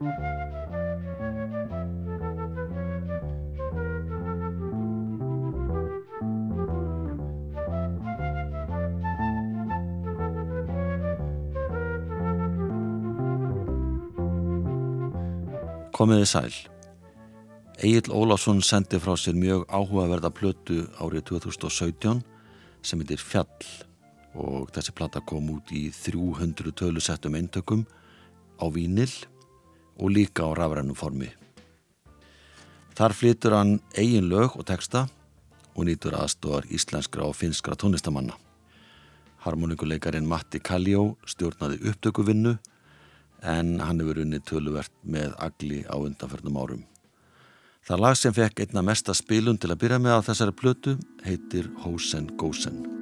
Komiði sæl. Egil Ólásson sendi frá sér mjög áhugaverða plötu árið 2017 sem heitir Fjall og þessi plata kom út í 300 tölusettum eintökum á vínil og líka á rafrænum formi. Þar flytur hann eigin lög og texta og nýtur aðstofar íslenskra og finskra tónlistamanna. Harmonikuleikarin Matti Kaljó stjórnaði upptökuvinnu en hann hefur unnið töluvert með agli á undanförnum árum. Það lag sem fekk einna mesta spilun til að byrja með á þessari plötu heitir Hosen Gosen.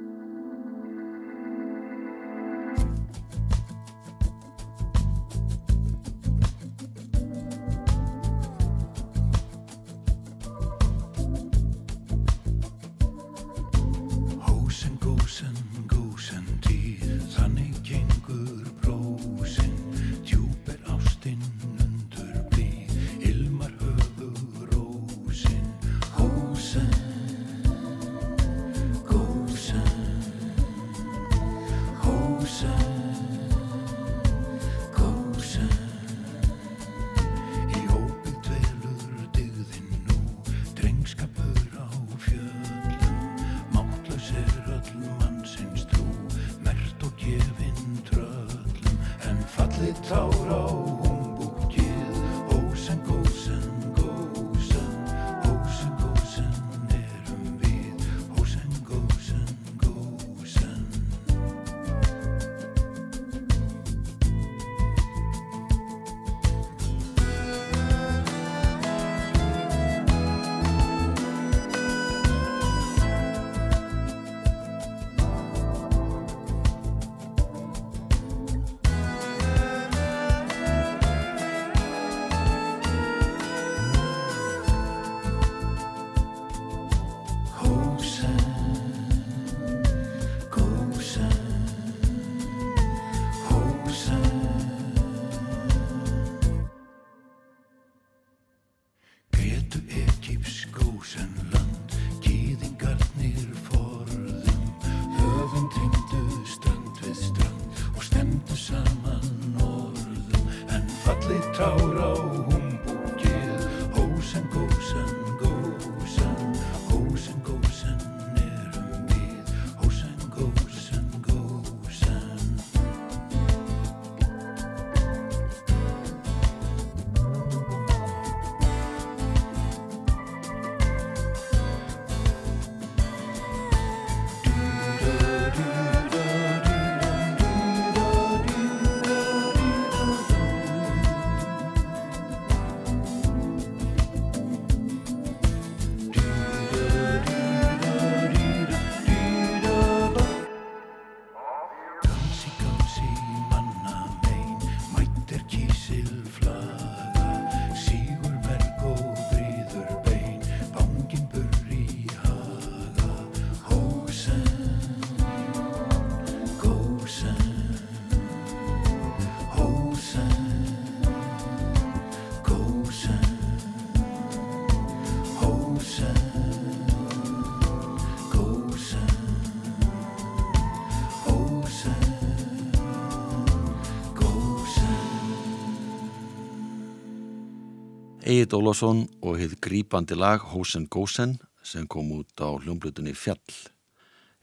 Egil Ólásson og hefði grípandi lag Hósen Gósen sem kom út á hljómblutunni Fjall.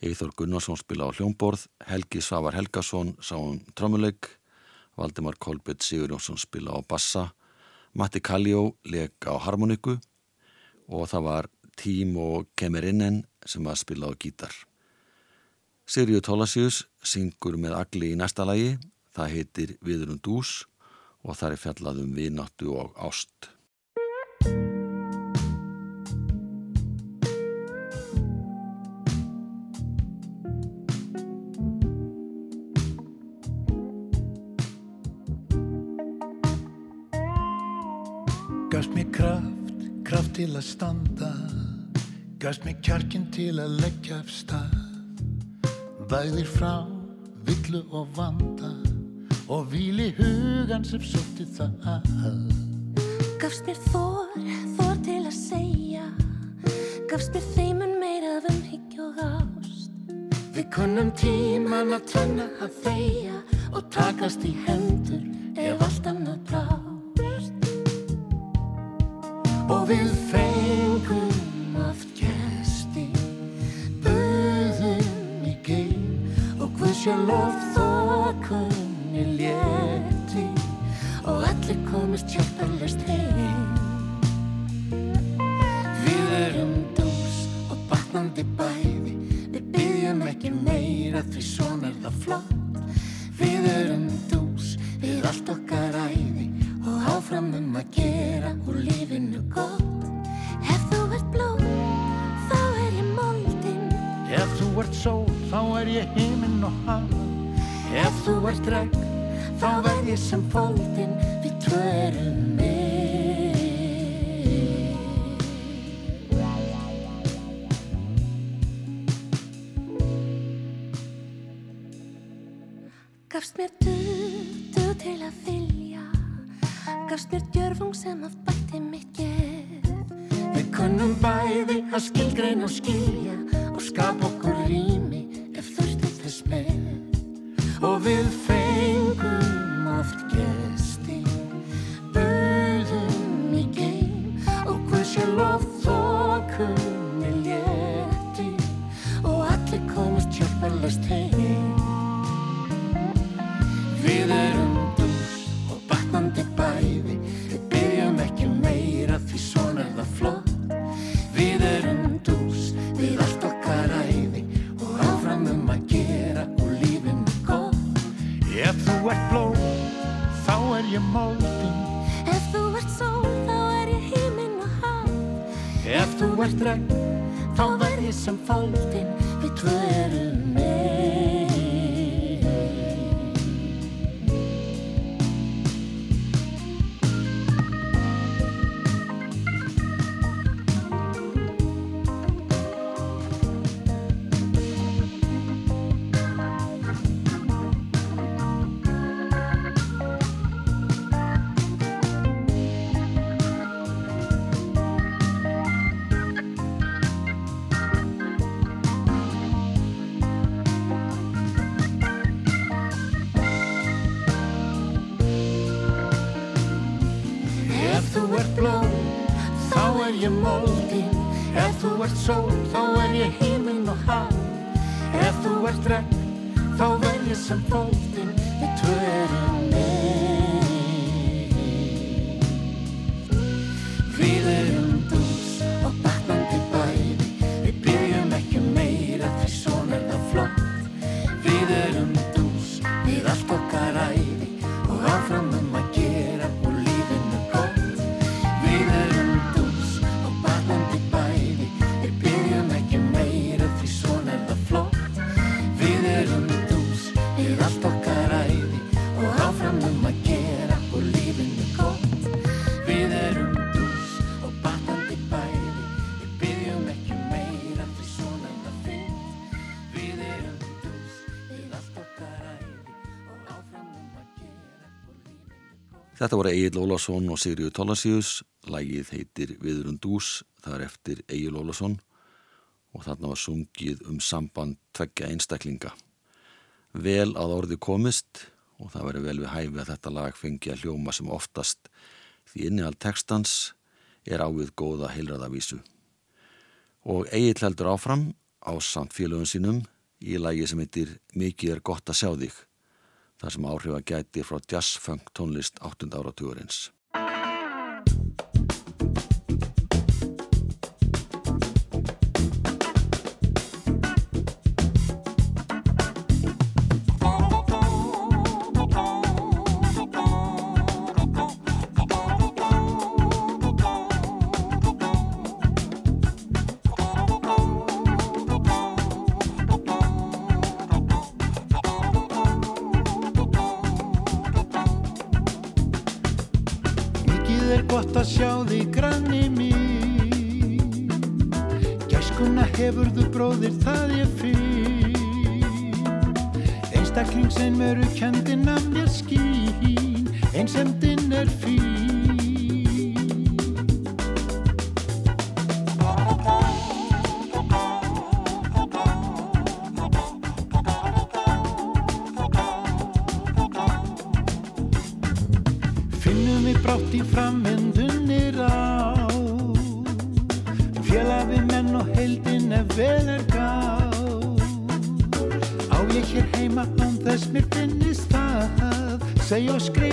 Eithor Gunnarsson spila á hljómborð, Helgi Svavar Helgason sá um trömmuleik, Valdimar Kolbjörn Sigurjónsson spila á bassa, Matti Kaljó leika á harmoniku og það var Tím og Kemerinnen sem var spila á gítar. Sigurður Tólasjus syngur með agli í næsta lagi, það heitir Viðrund Dús og það er fjallað um vináttu og ást. Að standa. Gafst mér kjarkin til að leggja af stað. Væðir frá, villu og vanda Og vili hugan sem sótti það að. Gafst mér þór, þór til að segja. Gafst mér þeimun meira af umhyggju og ást. Við kunnum tíman að tvenna að þeia Og takast í hendur ef allt annað brást Og við fengum oft gæsti Böðum í geim. Og hvað sé lof þokunni létti. Og allir komist hjálparlist heim. Við erum dós og batnandi bæði. Við byggjum ekki meira því svona er það flott. Við erum dús við allt okkar Og áfram um að gera úr lífinu gott. Ef þú ert blóm, þá er ég moldin. Ef þú ert sól, þá er ég heiminn og haf Ef þú ert regn, þá verð ég sem fóldin Við tvö erum mig að skilgrein og skilja Og skap okkur þú ert sól, þá er ég heiminn og haf Ef þú ert regn, þá verð ég sem fóldin Þetta voru Egil Ólafsson og Sigriður Tólasíus. Lægið heitir Viðurund Dús, það er eftir Egil Ólafsson og þarna var sungið um samband tveggja einstaklinga. Vel að orði komist og það veri vel við hæfi að þetta lag fengi að hljóma sem oftast því innihald textans er ávið góða heilræðavísu. Og Egil heldur áfram á samt félögum sínum í lagi sem heitir Mikið er gott að sjá þig þar sem áhrifa gæti frá jazzfunk tónlist 8. áratugurins. Þess mér finnist það. Segj og skrif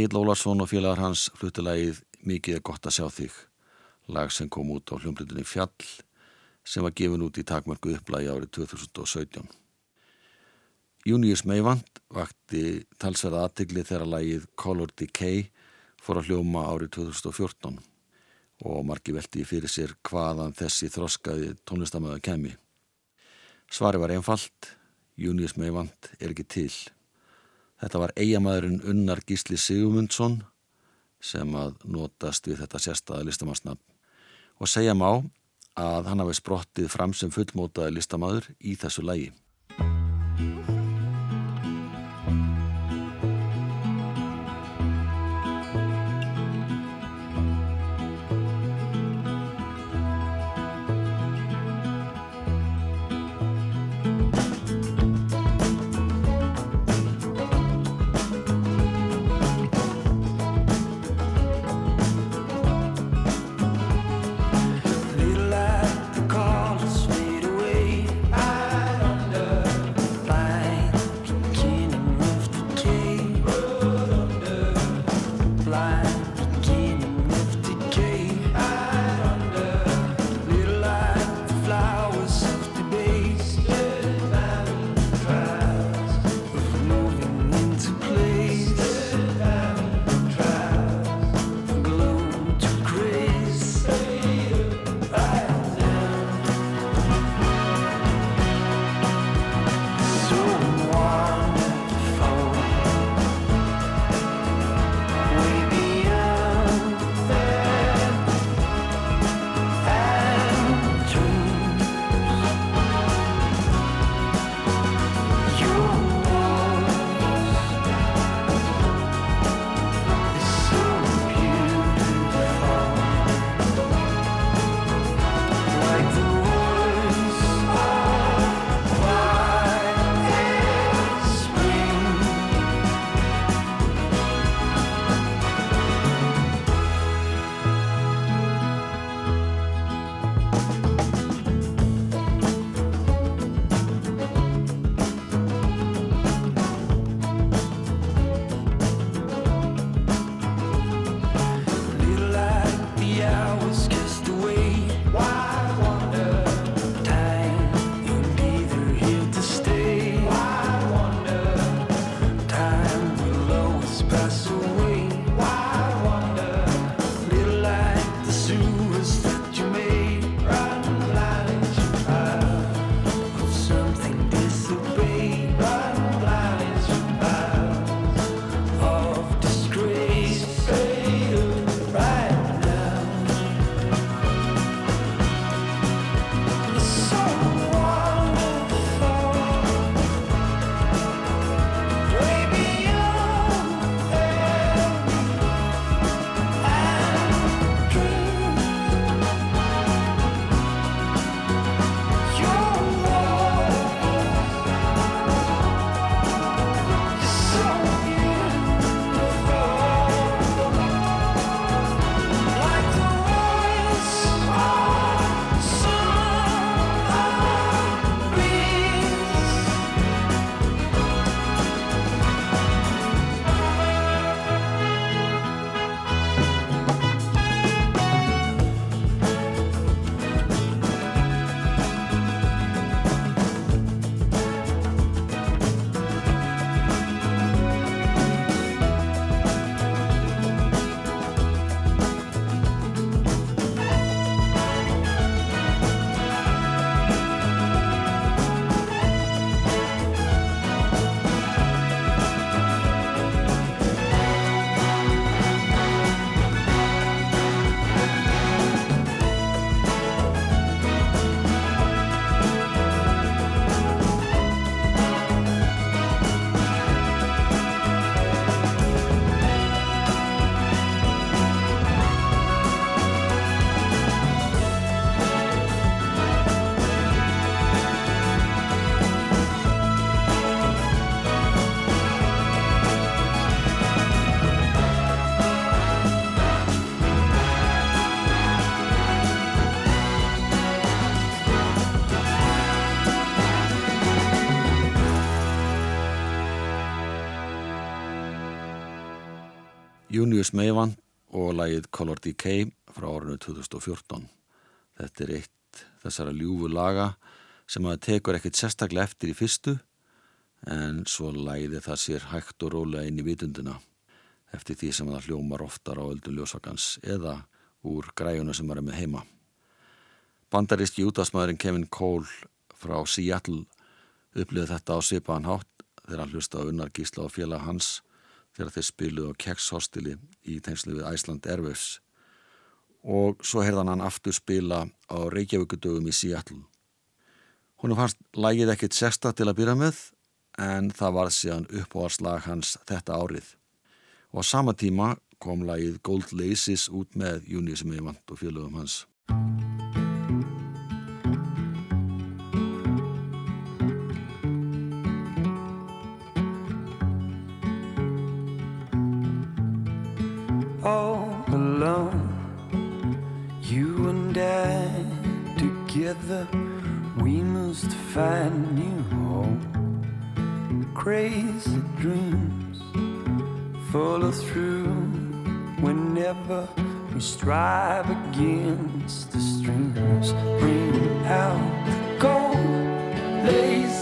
Egil Ólarsson og félagar hans fluttilegið Mikið er gott að sjá þig. Lag sem kom út á hljómblindinni Fjall sem var gefin út í takmörku upplægi árið 2017 Június Meivand vakti talsverða aðtigli þegar lagið Color Decay fór að hljóma árið 2014 og margi veldi fyrir sér hvaðan þessi þroskaði tónlistamöða kemi Svari var einfalt Június Meivand er ekki til Þetta var eigamæðurinn Unnar Gísli Sigumundsson sem að notast við þetta sérstaða listamannsnafn og segja má að hann hafi sprottið fram sem fullmótaði listamæður í þessu lægi. Junius Meivan og lagið Color Decay frá árinu 2014. Þetta er eitt þessara ljúfu laga sem að tekur ekkert sérstaklega eftir í fyrstu en svo lagið það sér hægt og rólega inn í vitundina eftir því sem það hljómar oftar á öldun ljósakans eða úr græjunu sem var með heima. Bandaríski útastmaðurinn Kevin Cole frá Seattle upplýði þetta á Sipaðan hátt þegar hann hlusta á unnar gísla og félag hans þegar þeir spiluði á Kekshostili í tengslu við Æsland Airwaves og svo heyrðan hann aftur spila á Reykjavíkudögum í Seattle. Hún fannst lægið ekkit sexta til að byrja með en það var síðan uppáharslag hans þetta árið. Og á sama tíma kom lægið Gold Laces út með Júni sem ég vant og félögum hans. Together, we must find new home. Crazy dreams follow through whenever we strive against the streams. Bring out the gold laces,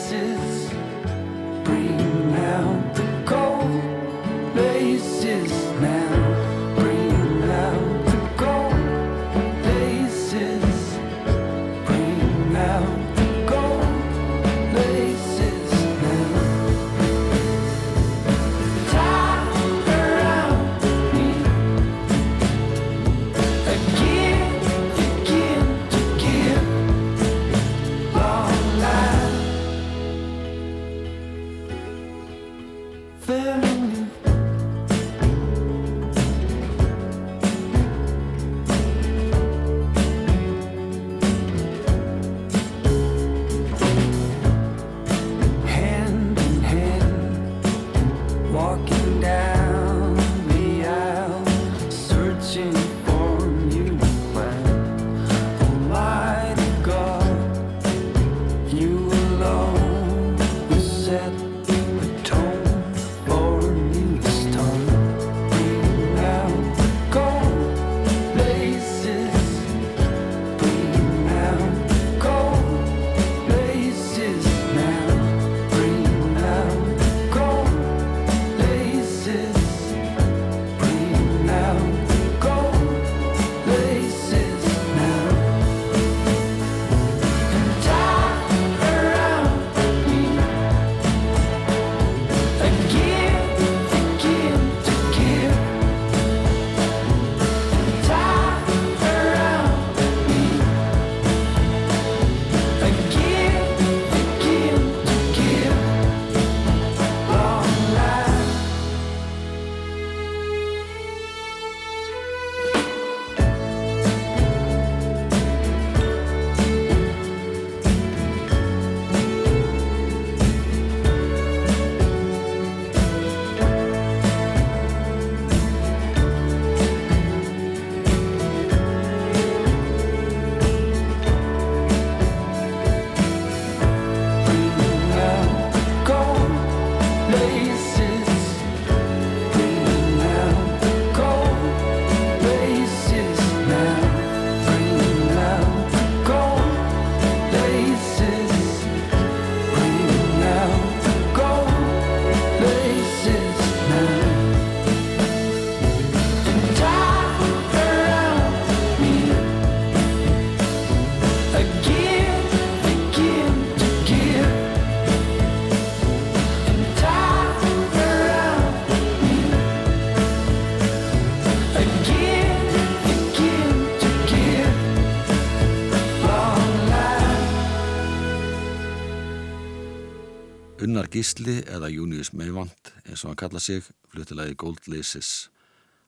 Gísli eða Június Meivand eins og hann kalla sig fluttilagi Gold Laces.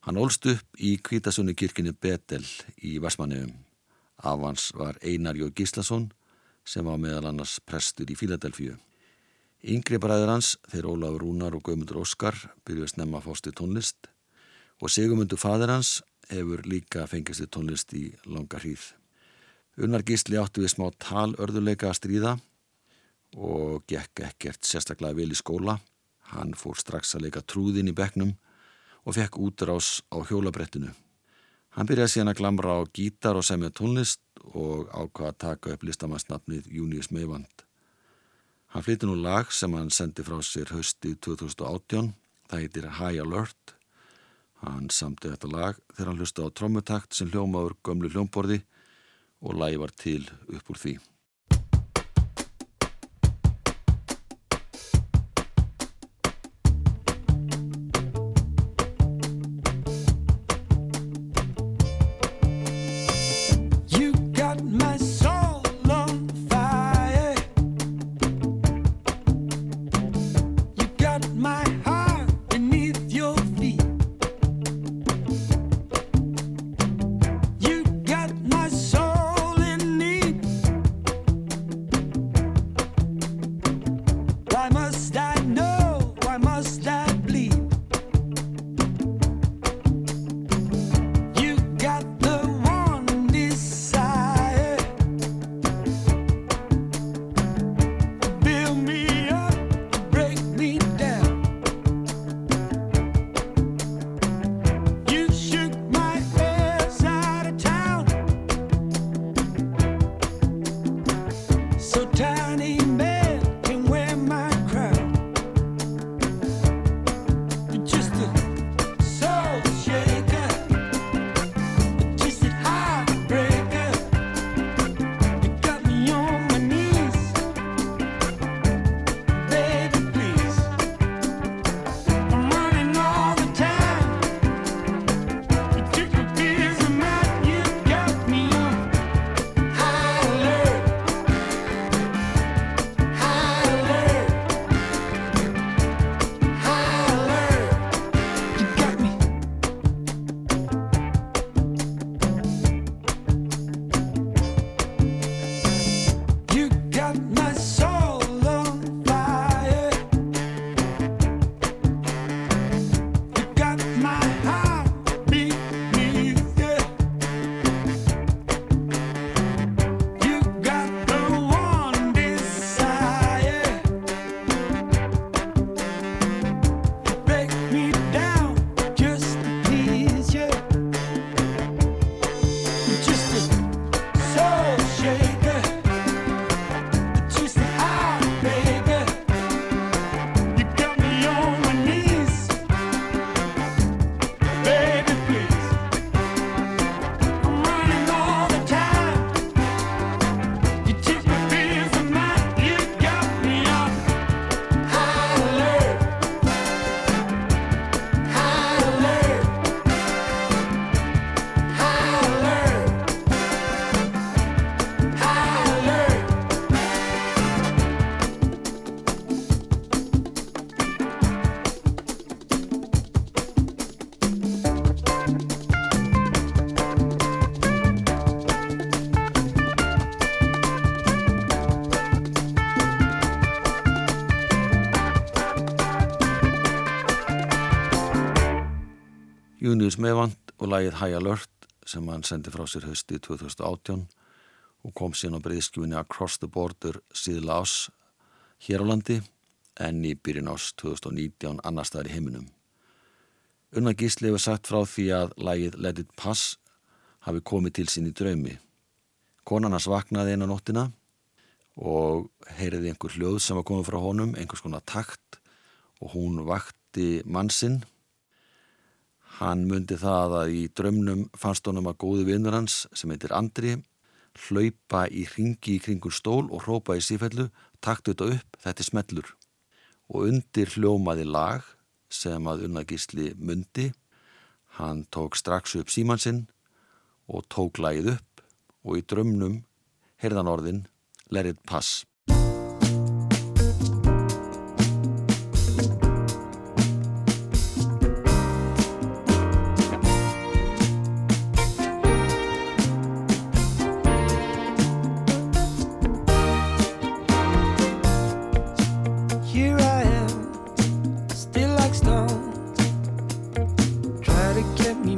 Hann ólst upp í kvítasunni kirkinu Betel í Vestmanniðum. Af hans var Einar Jó Gíslason sem var meðal annars prestur í Fíladelfíu. Yngri bræður hans, þeir Ólafur Rúnar og Guðmundur Óskar, byrjuði snemma að fást í tónlist og Sigurmundur fadir hans hefur líka fengist í tónlist í langa hríð. Unnar Gísli átti við smá talörðuleika að stríða og gekk ekkert sérstaklega vel í skóla. Hann fór strax að leika trúðin í bekknum og fekk útrás á hjólabrettinu. Hann byrjaði síðan að glamra á gítar og semja tónlist og ákvaða að taka upp listamannsnafnið Június Meivand. Hann flytti nú lag sem hann sendi frá sér hösti 2018, það heitir High Alert. Hann samti þetta lag þegar hann hlusta á trommutakt sem hljómaður gömlu hljómborði og lagi var til upp úr því. Junius Mevand og lagið High Alert sem hann sendi frá sér hösti 2018 og kom síðan á breyðskjúinni Across the Border síðla ás hér á landi en í byrjun ás 2019 annar staðar í heiminum. Unna Gísli hefur sagt frá því að lagið Let It Pass hafi komið til sín í draumi. Konan hans vaknaði einu nóttina og heyriði einhver hljóð sem var komið frá honum, einhvers konar takt og hún vakti mannsinn Hann myndi það að í drömnum fannst honum að góði vinnur hans sem heitir Andri hlaupa í ringi í kringur stól og hrópa í sífellu, taktu þetta upp, þetta er smellur. Og undir hljómaði lag sem að unnagísli myndi, hann tók strax upp símansinn og tók lagið upp og í drömnum heyrðan orðin Let it pass. forget me.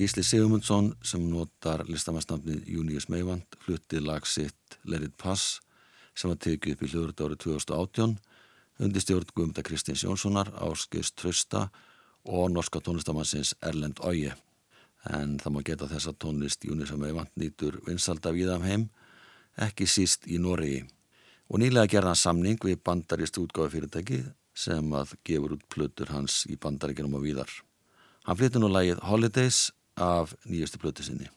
Gísli Sigmundsson sem notar listamannstafnið Június Meivand fluttið lag sitt Let It Pass sem var tekið upp í hljóðröld árið 2018 undir stjórn Guðmunda Kristins Jónssonar, Áskist Trösta og norska tónlistamannsins Erlend Óje. En það má geta þess að tónlist Június Meivand nýtur vinsalda viðam heim, ekki síst í Noregi. Og nýlega gerða hann samning við bandarist útgáfi fyrirtæki sem að gefur út plötur hans í bandaríkinum og víðar. Hann flytti nú lægið Holidays af nýjastu plötu sinni.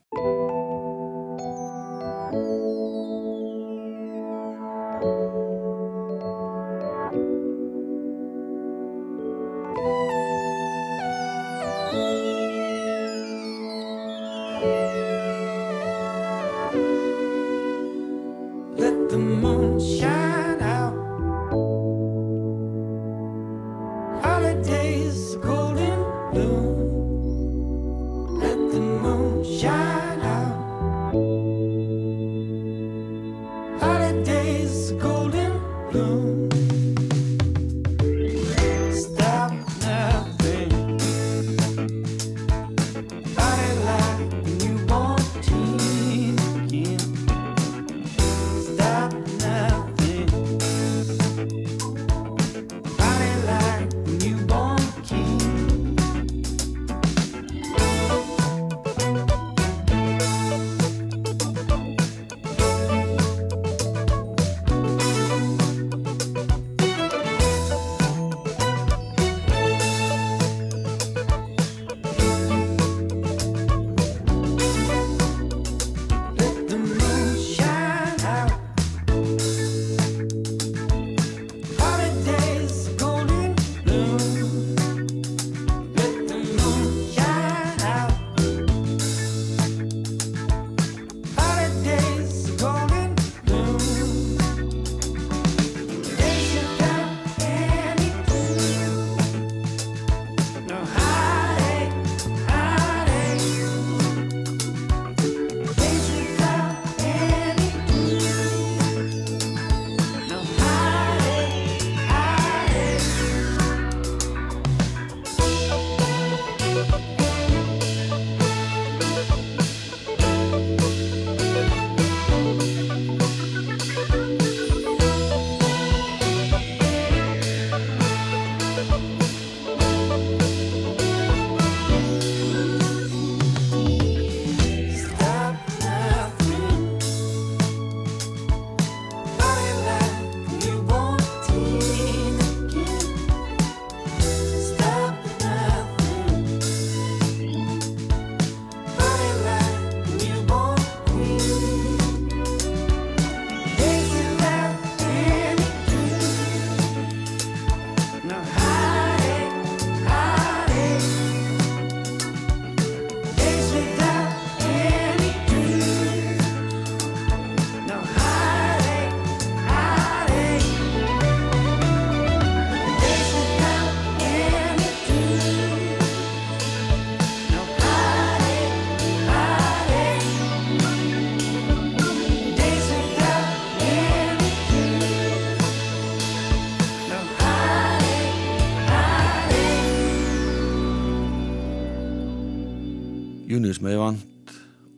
Junius Meivand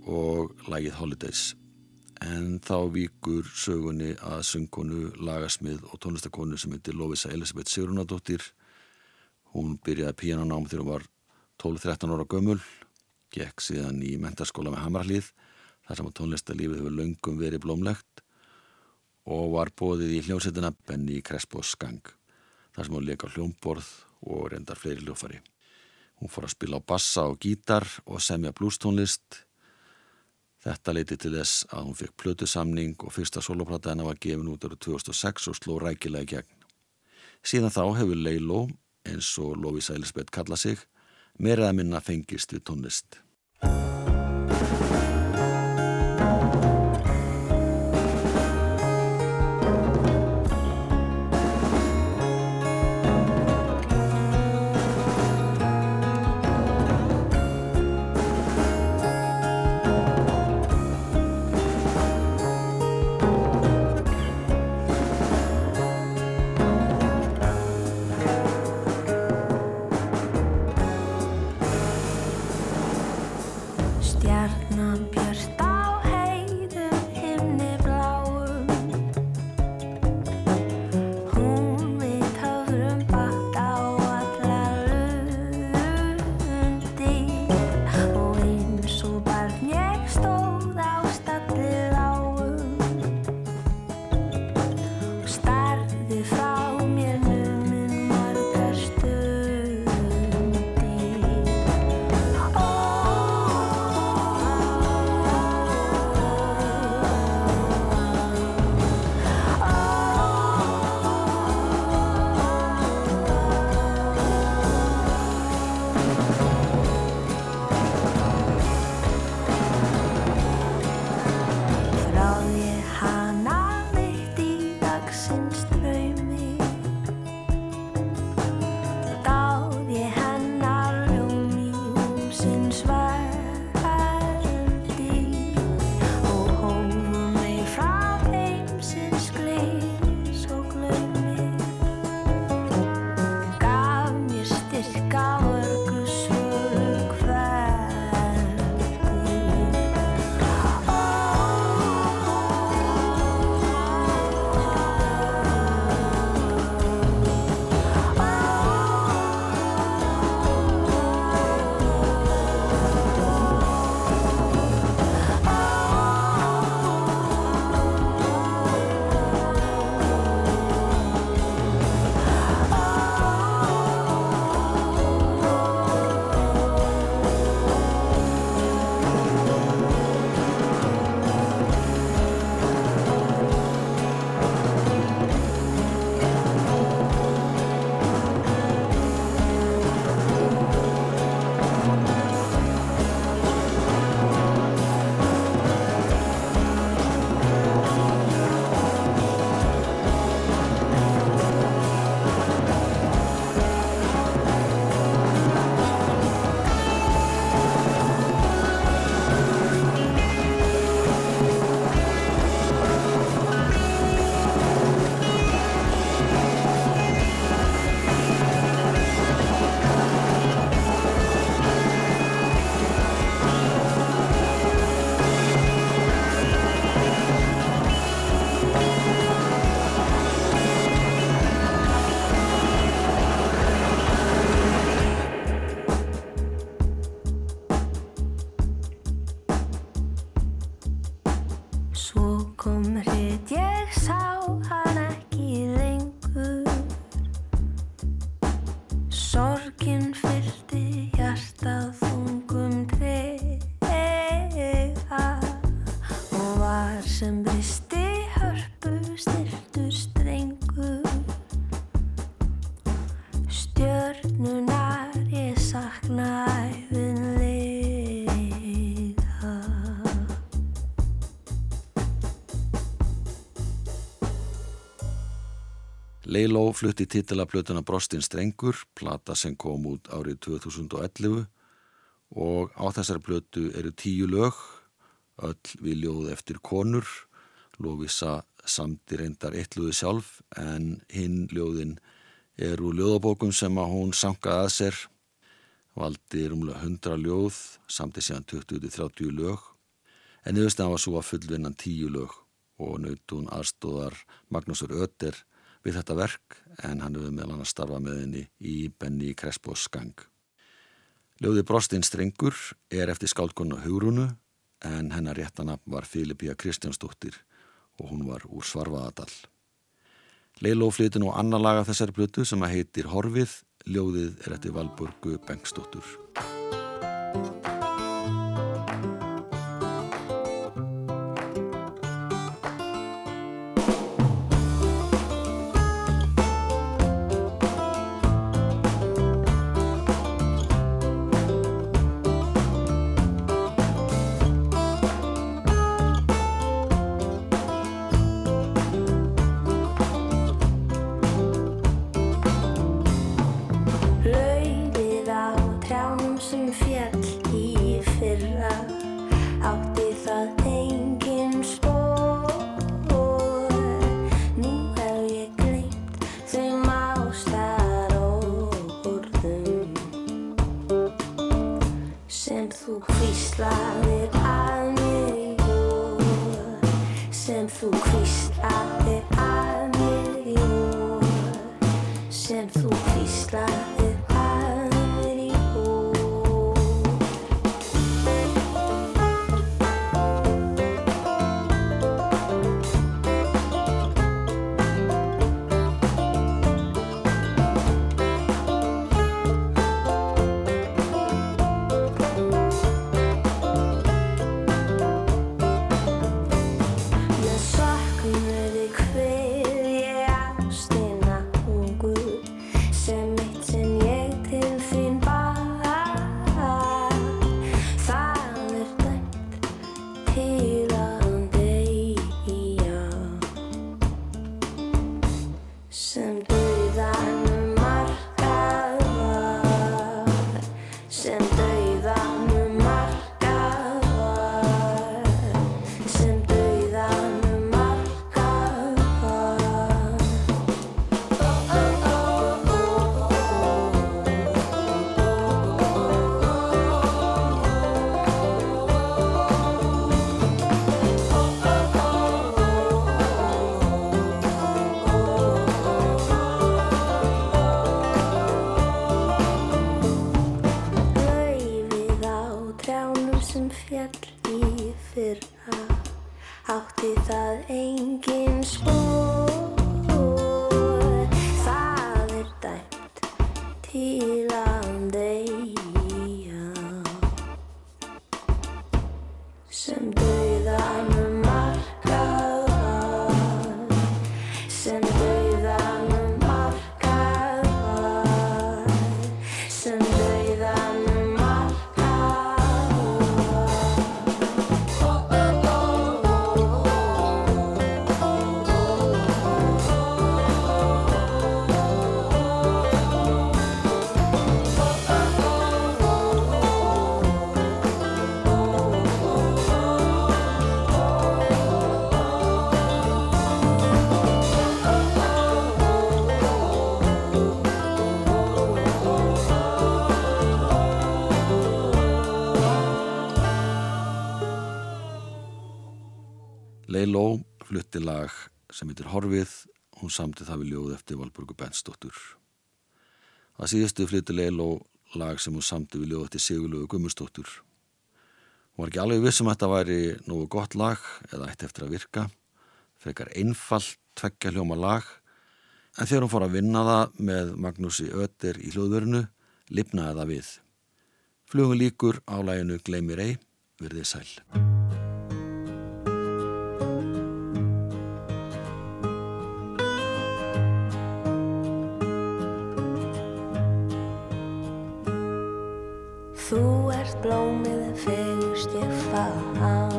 og lægið Holidays. En þá víkur sögunni að söngkonu, lagasmið og tónlistakonu sem heitir Lovisa Elisabeth Sigrunadóttir hún byrjaði píjananám þegar hún var 12-13 ára gömul gekk síðan í mentarskóla með Hamarlíð þar sem að tónlistalífið hefur löngum verið blómlegt og var bóðið í hljómsettina Benny Crespo Skang þar sem hún leika hljómborð og reyndar fleiri hljófari Hún fór að spila á bassa og gítar og semja blústónlist. Þetta leiti til þess að hún fekk plötusamning og fyrsta soloplata hennar var gefin út ára 2006 og sló rækilega í gegn. Síðan þá hefur Leilo, eins og Lovisa Elisabeth kalla sig, meira að minna fengist við tónlist. Leiló flutti titilaplötuna Brostin Strengur, plata sem kom út árið 2011 og á þessari plötu eru tíu lög, öll við ljóð eftir konur, Lóvisa samti reyndar eittluði sjálf en hinn ljóðin eru ljóðabókum sem að hún sankaði að sér, valdi rúmlega 100 ljóð, samti síðan 20-30 lög. En yfirstæðan var svo að fullvinnan tíu lög og nautun aðstóðar Magnúsur Ötter við þetta verk en hann hefur meðal hann að starfa með henni í Benny Crespos gang. Ljóði Brostinn Strengur er eftir skálkonu Hugrunu en hennar réttanapn var Filipíja Kristjánsdóttir og hún var úr Svarfaðadal. Leiló flytur nú annar laga þessari blötu sem að heitir Horfið, ljóðið er eftir Valburgu Bengstóttur. Leiló flutti lag sem heitir Horfið, hún samti það við ljóð eftir Valburgu Bensdóttur. Það síðustu flutti Leiló lag sem hún samti við ljóð eftir Sigurlögu Gummustóttur. Hún var ekki alveg vissum að þetta væri nógu gott lag eða ætti eftir að virka, frekar einfalt tveggja hljóma lag, en þegar hún fór að vinna það með Magnúsi Ötter í hljóðverinu, lifnaði það við. Flugum líkur á læginu Gleimir ei, verðið sæl. þú ert blómið en fegust ég fann